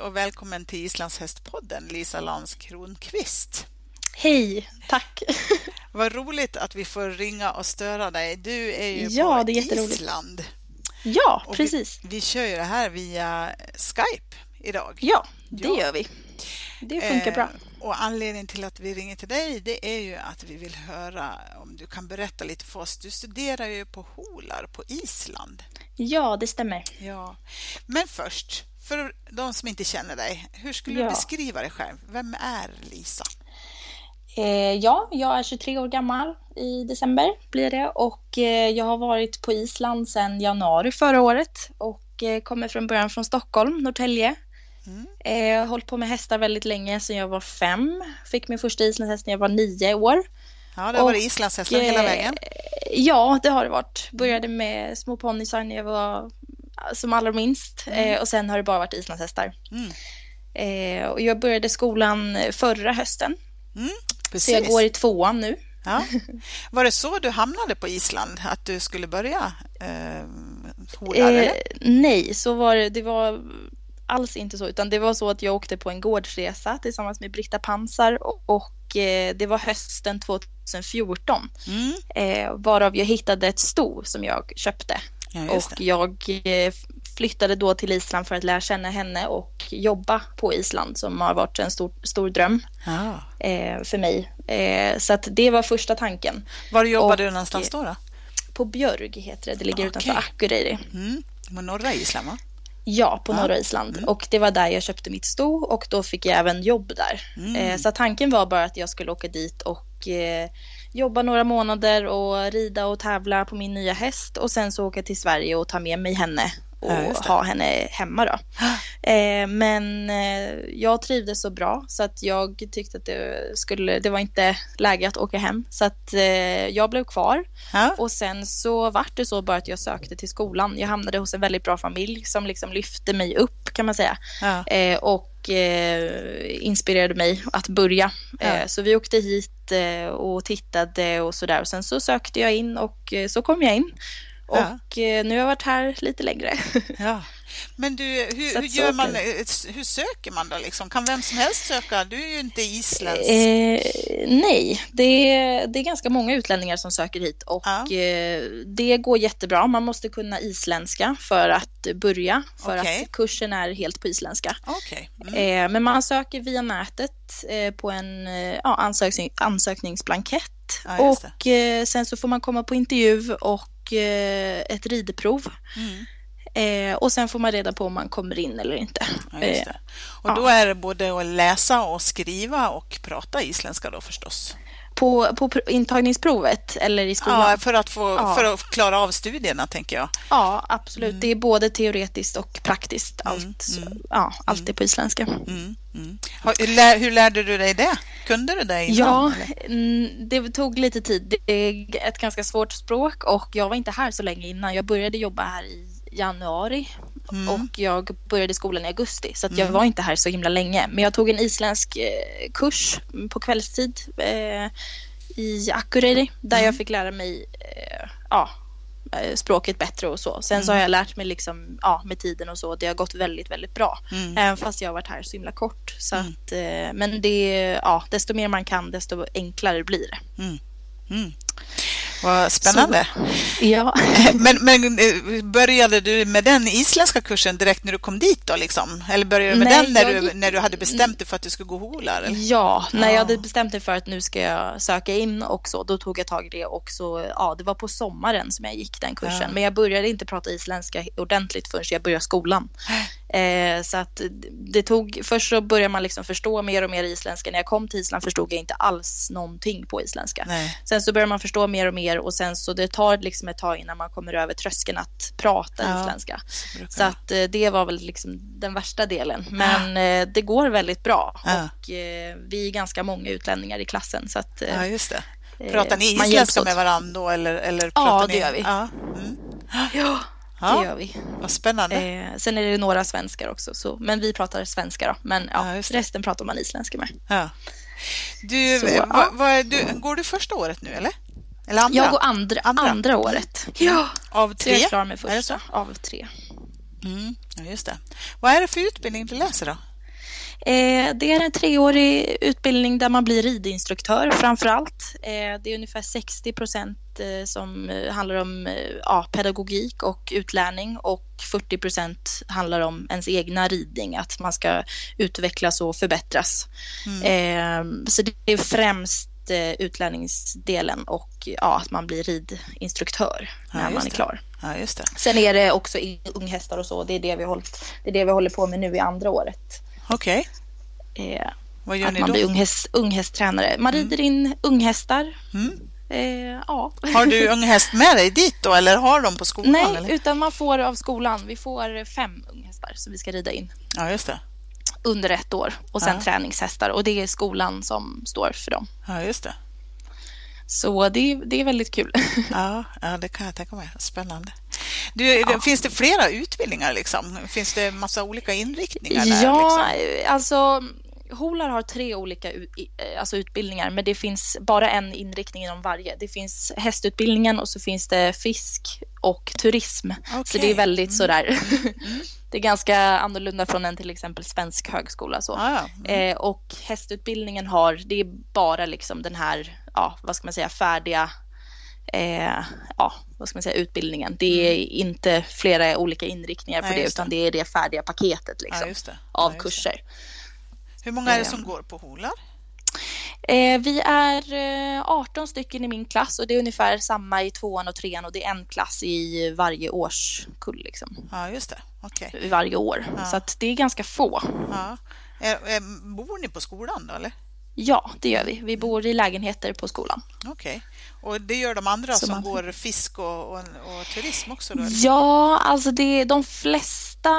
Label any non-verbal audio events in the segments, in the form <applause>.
Hej och välkommen till Islandshästpodden, Lisa Lans Kronqvist. Hej, tack. <laughs> Vad roligt att vi får ringa och störa dig. Du är ju ja, på det är Island. Ja, precis. Vi, vi, kör ju det här via Skype idag. Ja, det ja. gör vi. Det funkar eh, bra. Och anledningen till att vi ringer till dig det är ju att vi vill höra om du kan berätta lite för oss. Du studerar ju på Holar på Island. Ja, det stämmer. Ja. Men först, för de som inte känner dig, hur skulle ja. du beskriva dig själv? Vem är Lisa? Eh, ja, jag är 23 år gammal i december blir det och eh, jag har varit på Island sedan januari förra året och eh, kommer från början från Stockholm, Norrtälje. Mm. Jag har hållit på med hästar väldigt länge, sedan jag var fem. Fick min första islandshäst när jag var nio år. Ja, det har varit islandshästar hela vägen. Ja, det har det varit. Började med små ponnyer när jag var som allra minst mm. och sen har det bara varit islandshästar. Mm. Och jag började skolan förra hösten. Mm. Så jag går i tvåan nu. Ja. <laughs> Var det så du hamnade på Island, att du skulle börja eh, hola? Eh, nej, så var det. Det var alls inte så, utan det var så att jag åkte på en gårdsresa tillsammans med Britta Pansar och, och eh, det var hösten 2014. Mm. Eh, varav jag hittade ett sto som jag köpte. Ja, och jag eh, flyttade då till Island för att lära känna henne och jobba på Island som har varit en stor, stor dröm ah. eh, för mig. Eh, så att det var första tanken. Var jobbade och, du någonstans då? då? På Björg heter det. Det ligger okay. utanför Akureyri. Mm. På norra Island va? Ja, på norra Island. Mm. Och det var där jag köpte mitt sto och då fick jag även jobb där. Mm. Eh, så tanken var bara att jag skulle åka dit och jobba några månader och rida och tävla på min nya häst och sen så åka till Sverige och ta med mig henne och ja, ha henne hemma då. <gasps> Eh, men eh, jag trivdes så bra så att jag tyckte att det, skulle, det var inte läge att åka hem. Så att eh, jag blev kvar ja. och sen så vart det så bara att jag sökte till skolan. Jag hamnade hos en väldigt bra familj som liksom lyfte mig upp kan man säga. Ja. Eh, och eh, inspirerade mig att börja. Eh, så vi åkte hit och tittade och sådär och sen så sökte jag in och så kom jag in. Och ja. nu har jag varit här lite längre. <laughs> Ja. Men du, hur, hur gör man, hur söker man då? Liksom? Kan vem som helst söka? Du är ju inte isländsk. Eh, nej, det är, det är ganska många utlänningar som söker hit och ja. eh, det går jättebra. Man måste kunna isländska för att börja, för okay. att kursen är helt på isländska. Okay. Mm. Eh, men man söker via nätet eh, på en eh, ja, ansökning, ansökningsblankett och eh, sen så får man komma på intervju och Eh, ett ridprov. Mm. Eh, och sen får man reda på om man kommer in eller inte. Ja, eh, och då ja. är det både att läsa och skriva och prata isländska då förstås? På, på intagningsprovet eller i skolan? Ja, för att, få, ja. för att klara av studierna tänker jag. Ja, absolut. Mm. Det är både teoretiskt och praktiskt. Mm, allt, mm. Ja, allt är på isländska. Mm. mm. Hur lärde du dig det? Kunde du det innan? Ja, det tog lite tid. Det är ett ganska svårt språk och jag var inte här så länge innan. Jag började jobba här i januari mm. och jag började skolan i augusti så jag mm. var inte här så himla länge. Men jag tog en isländsk eh, kurs på kvällstid eh, i Akureyri där mm. jag fick lära mig eh, ja, eh, språket bättre och så. Sen så har mm. jag lärt mig liksom, ja, med tiden och så. Det har gått väldigt, väldigt bra. Mm. Även fast jag har varit här så himla kort. Så mm. att, eh, men det, ja, desto mer man kan, desto enklare blir det. Vad spännande. Så, ja. <laughs> men, men eh, började du med den isländska kursen direkt när du kom dit då? Liksom? Eller började du med Nej, den när, du, när du hade bestämt dig för att du skulle gå holar? Ja, när ja. jag hade bestämt mig för att nu ska jag söka in och så, då tog jag tag i det och så, ja, det var på sommaren som jag gick den kursen. Ja. Men jag började inte prata isländska ordentligt förrän jag började skolan. Eh, så att det tog, först så började man liksom förstå mer och mer isländska. När jag kom till Island förstod jag inte alls någonting på isländska. Nej. Sen så började man förstå mer och mer och sen så det tar liksom ett tag innan man kommer över tröskeln att prata ja, isländska. Så, att eh, det var väl liksom den värsta delen. Men ja. Eh, det går väldigt bra ja. och eh, vi är ganska många utlänningar i klassen. Så att, ja, just det. Pratar ni isländska med varandra då eller, eller pratar ja, det ni... gör vi. Mm. ja. Ja, det gör vi. Vad spännande. Eh, sen är det några svenskar också, så, men vi pratar svenska då. Men ja, ja resten pratar man isländska med. Ja. Du, så, va, va, du, går du första året nu eller? eller andra? Jag går andra, andra. andra året. Ja. Av tre? Jag är klar med första av tre. Mm, just det. Vad är det för utbildning du läser då? Eh, det är en treårig utbildning där man blir ridinstruktör framför allt. Eh, det är ungefär 60 procent eh, som handlar om ja, pedagogik och utlärning och 40 procent handlar om ens egna ridning, att man ska utvecklas och förbättras. Mm. Så det är främst utlärningsdelen och ja, att man blir ridinstruktör när ja, man är klar. Ja. Sen är det också unghästar och så. Det är det vi, hållit, det är det vi håller på med nu i andra året. Okej. Okay. Eh, Vad gör att ni man då? blir unghäst, unghästtränare. Man mm. rider in unghästar. Mm. Eh, ja. Har du <laughs> unghäst med dig dit då eller har de på skolan? Nej, eller? utan man får av skolan. Vi får fem unghästar som vi ska rida in. Ja, just det. Under ett år och sen ja. träningshästar och det är skolan som står för dem. Ja, just det. Så det, det är väldigt kul. <laughs> Ja, ja, det kan jag tänka mig. Spännande. Du, ja. Finns det flera utbildningar? Liksom? Finns det massa olika inriktningar? Där, ja, liksom? alltså Holar har tre olika alltså utbildningar, men det finns bara en inriktning inom varje. Det finns hästutbildningen och så finns det fisk och turism. Okay. Så det är väldigt mm. sådär. Mm. <laughs> det är ganska annorlunda från en till exempel svensk högskola. Så. Ah, mm. eh, och hästutbildningen har, det är bara liksom den här, ja, vad ska man säga, färdiga eh, ja, vad ska man säga, utbildningen. Det är mm. inte flera olika inriktningar för det, utan det. är det färdiga paketet liksom, ja, av kurser. Hur många är det som går på Holar? Eh, vi är 18 eh, stycken i min klass och det är ungefär samma i tvåan och trean och det är en klass i varje årskull. Liksom. Ja, just det. Okay. Varje år. Ja. Så det är ganska få. Ja. Är, är, bor ni på skolan då, eller? Ja, det gör vi. Vi bor i lägenheter på skolan. Okej. Okay. Och det gör de andra som, som går fisk och, och, och, turism också? Då, ja, alltså det, de flesta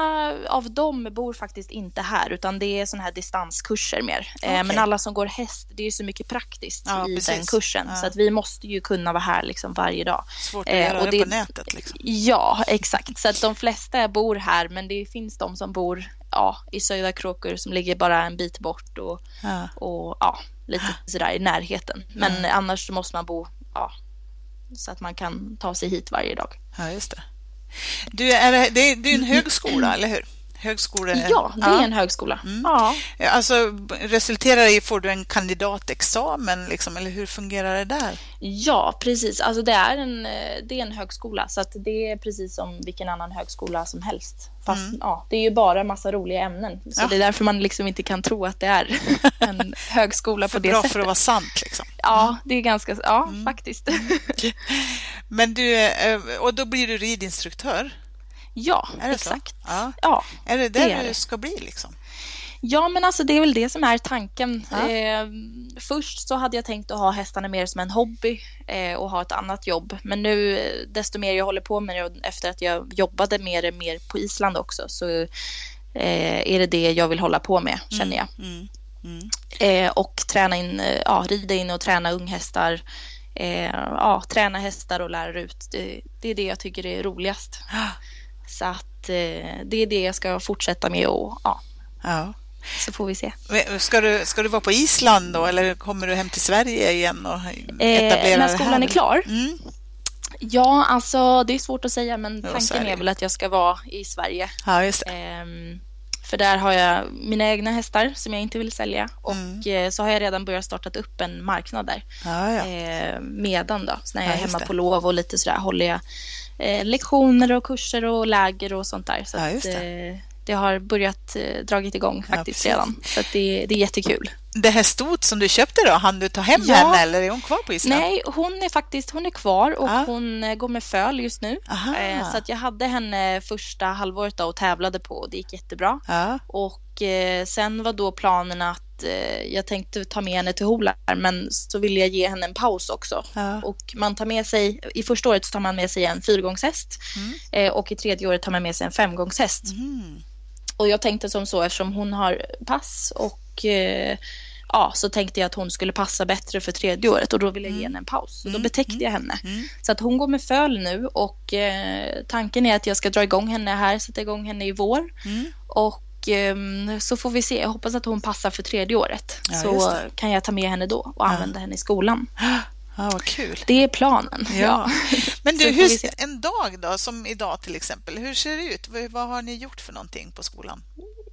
av dem bor faktiskt inte här utan det är sådana här distanskurser mer. Okay. Eh, men alla som går häst, det är så mycket praktiskt ja, i precis. den kursen ja. så att vi måste ju kunna vara här liksom varje dag. Svårt att göra eh, det, det på nätet. Liksom. Ja, <laughs> exakt. Så att de flesta bor här men det finns de som bor ja, i Södra Kråkor som ligger bara en bit bort och, ja. och ja, lite sådär i närheten. Men ja. annars så måste man bo ja, så att man kan ta sig hit varje dag. Ja, just det. Du, är det, det är en <clears throat> högskola, eller hur? Högskole... Ja, det är ja. en högskola. Mm. Ja. Alltså, resulterar det i, får du en kandidatexamen, liksom, eller hur fungerar det där? Ja, precis. Alltså, det, är en, det är en högskola, så att det är precis som vilken annan högskola som helst. Fast mm. ja, det är ju bara massa roliga ämnen, så ja. det är därför man liksom inte kan tro att det är <laughs> en högskola på det bra sättet. för att vara sant, liksom. Ja, det är ganska, ja, mm. faktiskt. <laughs> Men du, eh, och då blir du ridinstruktör? Ja, exakt. Ja. ja. Är det där det du ska bli liksom? Ja, men alltså det är väl det som är tanken. Ja. Eh, först så hade jag tänkt att ha hästarna mer som en hobby eh, och ha ett annat jobb. Men nu, desto mer jag håller på med det efter att jag jobbade det mer på Island också, så eh, är det det jag vill hålla på med, mm, känner jag. Mm. Mm. Mm. och träna in, eh, ja, rida in och träna unghästar. Eh, ja, träna hästar och lära ut. Det, det är det jag tycker är roligast. Så att eh, det är det jag ska fortsätta med och ja. ja. Så får vi se. Ska du, ska du vara på Island då eller kommer du hem till Sverige igen och etablera eh, När skolan är klar? Mm. Ja, alltså det är svårt att säga men tanken är väl att jag ska vara i Sverige. Ja, just det. Eh, för där har jag mina egna hästar som jag inte vill sälja och mm. Eh, så har jag redan börjat starta upp en marknad där. Ja, ja. Eh, medan då, så när jag är hemma på lov och lite sådär håller jag eh, lektioner och kurser och läger och sånt där. Så ja, att, eh, det har börjat eh, dragit igång faktiskt ja, redan. Så det, det är jättekul. Det här stot som du köpte då, hann du ta hem ja. henne eller är hon kvar på Island? Nej, hon är faktiskt hon är kvar och ah. hon eh, går med föl just nu. Eh, så att jag hade henne första halvåret då och tävlade på och det gick jättebra. Ah. Och sen var då planen att eh, jag tänkte ta med henne till Holar men så ville jag ge henne en paus också. Ja. Och man tar med sig, i första året så tar man med sig en fyrgångshäst mm. eh, och i tredje året tar man med sig en femgångshäst. Mm. Och jag tänkte som så eftersom hon har pass och eh, ja, så tänkte jag att hon skulle passa bättre för tredje året och då ville jag ge mm. henne en paus. Så då mm. betäckte jag henne. Mm. Så att hon går med föl nu och eh, tanken är att jag ska dra igång henne här, sätta igång henne i vår. Och Ehm, så får vi se. Jag hoppas att hon passar för tredje året. Ja, så kan jag ta med henne då och ja. använda henne i skolan. Ja, vad kul. Det är planen. Ja. ja. Men du, hur, en dag då, som idag till exempel, hur ser det ut? Vad har ni gjort för någonting på skolan?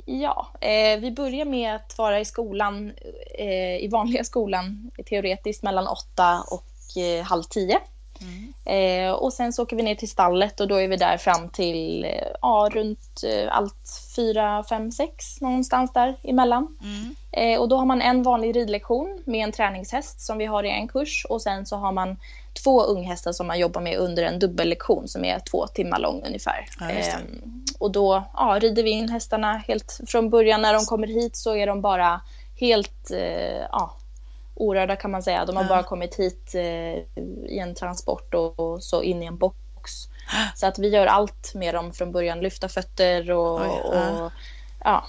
Ja, eh, vi börjar med att vara i skolan, eh, i vanliga skolan, teoretiskt mellan åtta och eh, halv tio. Mm. Eh, och sen så åker vi ner till stallet och då är vi där fram till eh, ja, runt eh, allt fyra, fem, sex någonstans där emellan. Mm. Eh, och då har man en vanlig ridlektion med en träningshäst som vi har i en kurs och sen så har man två unghästar som man jobbar med under en dubbellektion som är två timmar lång ungefär. Ja, ehm, och då ja, rider vi in hästarna helt från början när de kommer hit så är de bara helt eh, ja, orörda kan man säga. De har ja. bara kommit hit eh, i en transport och, och, så in i en box. Så att vi gör allt med dem från början. Lyfta fötter och, Oj, och ja,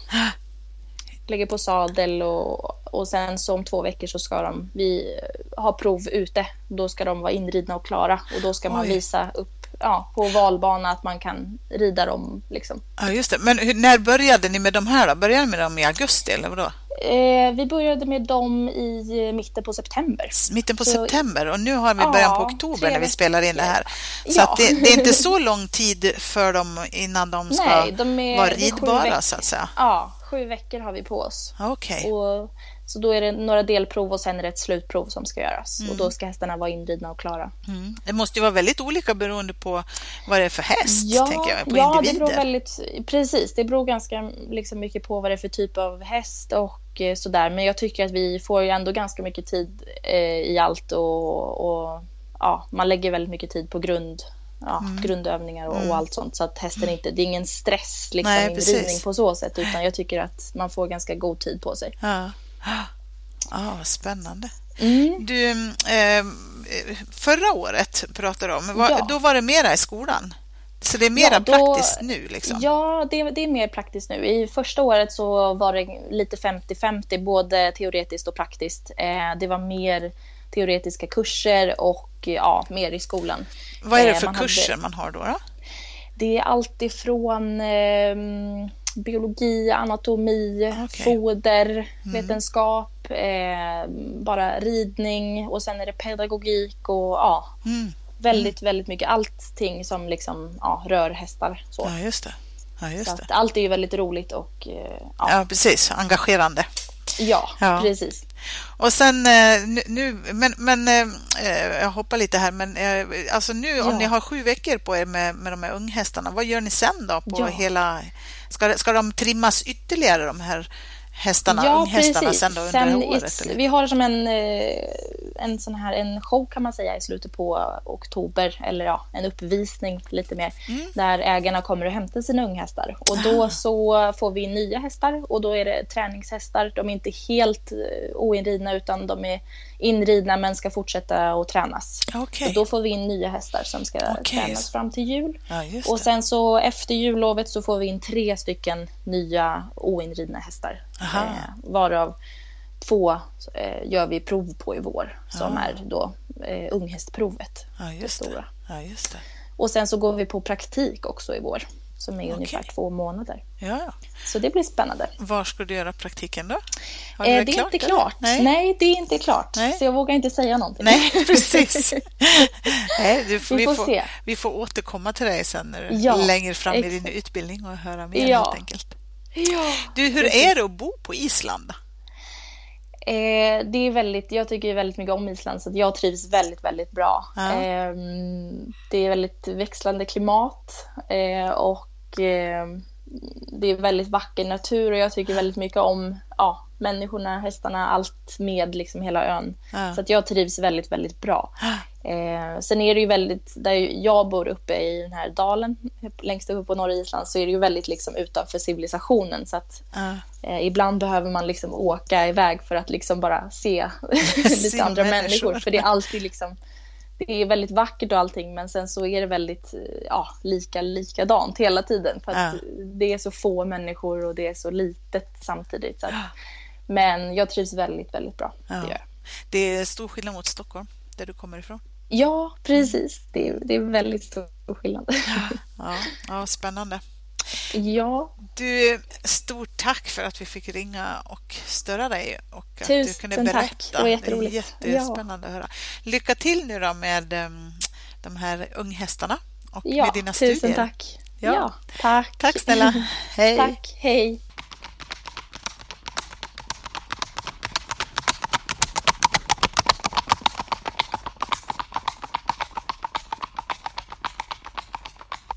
lägger på sadel och, och sen så om två veckor så ska de, vi ha prov ute. Då ska de vara inridna och klara och då ska man Oj. visa upp ja, på valbana att man kan rida dem. Liksom. Ja, just det. Men hur, när började ni med de här? Då? Började ni med dem i augusti eller vadå? Eh, vi började med dem i mitten på september. Mitten på så, september och nu har vi början på oktober när vi spelar in det här. Så ja. det, det, är inte <laughs> så lång tid för dem innan de ska Nej, de är, vara ridbara så att säga. Ja, sju veckor har vi på oss. Okay. Och, så då är det några delprov och sen är det ett slutprov som ska göras. Mm. Och då ska hästarna vara inridna och klara. Mm. Det måste ju vara väldigt olika beroende på vad det är för häst, ja, tänker jag, på ja, individer. Det beror väldigt, precis, det beror ganska liksom, mycket på vad det är för typ av häst och eh, sådär. Men jag tycker att vi får ju ändå ganska mycket tid eh, i allt och, och ja, man lägger väldigt mycket tid på grund ja, mm. grundövningar och, mm. och, allt sånt. Så att hästen inte, det är ingen stress liksom, Nej, i ridning på så sätt. Utan jag tycker att man får ganska god tid på sig. Ja, ah, spännande. Mm. Du, eh, förra året pratade du om, var, ja. då var det mera i skolan? Så det är mera ja, praktiskt nu? Liksom. Ja, det, det, är mer praktiskt nu. I första året så var det lite 50-50, både teoretiskt och praktiskt. Eh, det var mer teoretiska kurser och ja, mer i skolan. Vad är det eh, för man kurser hade, man har då, då? Det är allt ifrån eh, biologi, anatomi, okay. fodervetenskap, mm. eh, bara ridning och sen är det pedagogik och ja, mm. väldigt, väldigt mycket. Allting som liksom ja, rör hästar. Så. Ja, just det. Ja, just det. allt är ju väldigt roligt och eh, ja. ja precis, engagerande. Ja, ja, precis. Och sen eh, nu, men, men eh, jag hoppar lite här, men alltså nu ja. om ni har sju veckor på er med, med de här unghästarna, vad gör ni sen då på ja. hela, ska, ska de trimmas ytterligare de här hästarna, ja, precis. sen då under sen året? Eller? Vi har som en, eh, en sån här en show kan man säga i slutet på oktober eller ja, en uppvisning lite mer mm. där ägarna kommer och hämtar sina unghästar och då ah. så får vi nya hästar och då är det träningshästar. De är inte helt eh, oinridna utan de är inridna men ska fortsätta att tränas. Okay. Och då får vi in nya hästar som ska okay. tränas fram till jul. Ja, och sen så efter jullovet så får vi in tre stycken nya oinridna hästar. Eh, varav två eh, gör vi prov på i vår som ja. är då eh, unghästprovet. Ja, just det. Stora. Ja, just det. Och sen så går vi på praktik också i vår som är okay. ungefär två månader. Ja. Så det blir spännande. Var ska du göra praktiken då? Har eh, det, det är inte klart. Nej. Nej. det är inte klart. Nej. Så jag vågar inte säga någonting. Nej, <laughs> precis. <laughs> Nej, du, vi, vi, får, se. vi får återkomma till dig sen ja, längre fram i din utbildning och höra mer ja. helt enkelt. Ja, du, hur precis. är det att bo på Island? Eh, det är väldigt, jag tycker väldigt mycket om Island så jag trivs väldigt, väldigt bra. Ja. Eh, det är väldigt växlande klimat eh, och eh, det är väldigt vacker natur och jag tycker väldigt mycket om ja, människorna, hästarna, allt med liksom hela ön. Ja. Så att jag trivs väldigt, väldigt bra. <gasps> Eh, sen är det ju väldigt, där jag bor uppe i den här dalen, längst uppe på norra Island, så är det ju väldigt liksom utanför civilisationen. Så att ja. eh, ibland behöver man liksom åka iväg för att liksom bara se <laughs> lite andra människor. För det är alltid liksom det är väldigt vackert och allting men sen så är det väldigt ja, lika likadant hela tiden för att ja. det är så få människor och det är så litet samtidigt. Så att, <gasps> <sniffs> men jag trivs väldigt, väldigt bra. Ja. Det, det är stor skillnad mot Stockholm, där du kommer ifrån. Ja, precis. Det är, det är väldigt stor skillnad. Ja, ja, spännande. Ja. Du, stort tack för att vi fick ringa och störa dig och att Tusen du kunde berätta. Tack. Det var jätteroligt. Det är jättespännande ja. att höra. Lycka till nu då med de här unghästarna och ja, med dina studier. Tusen tack. Ja. ja tack. Tack snälla. <laughs> Hej. Tack. Hej.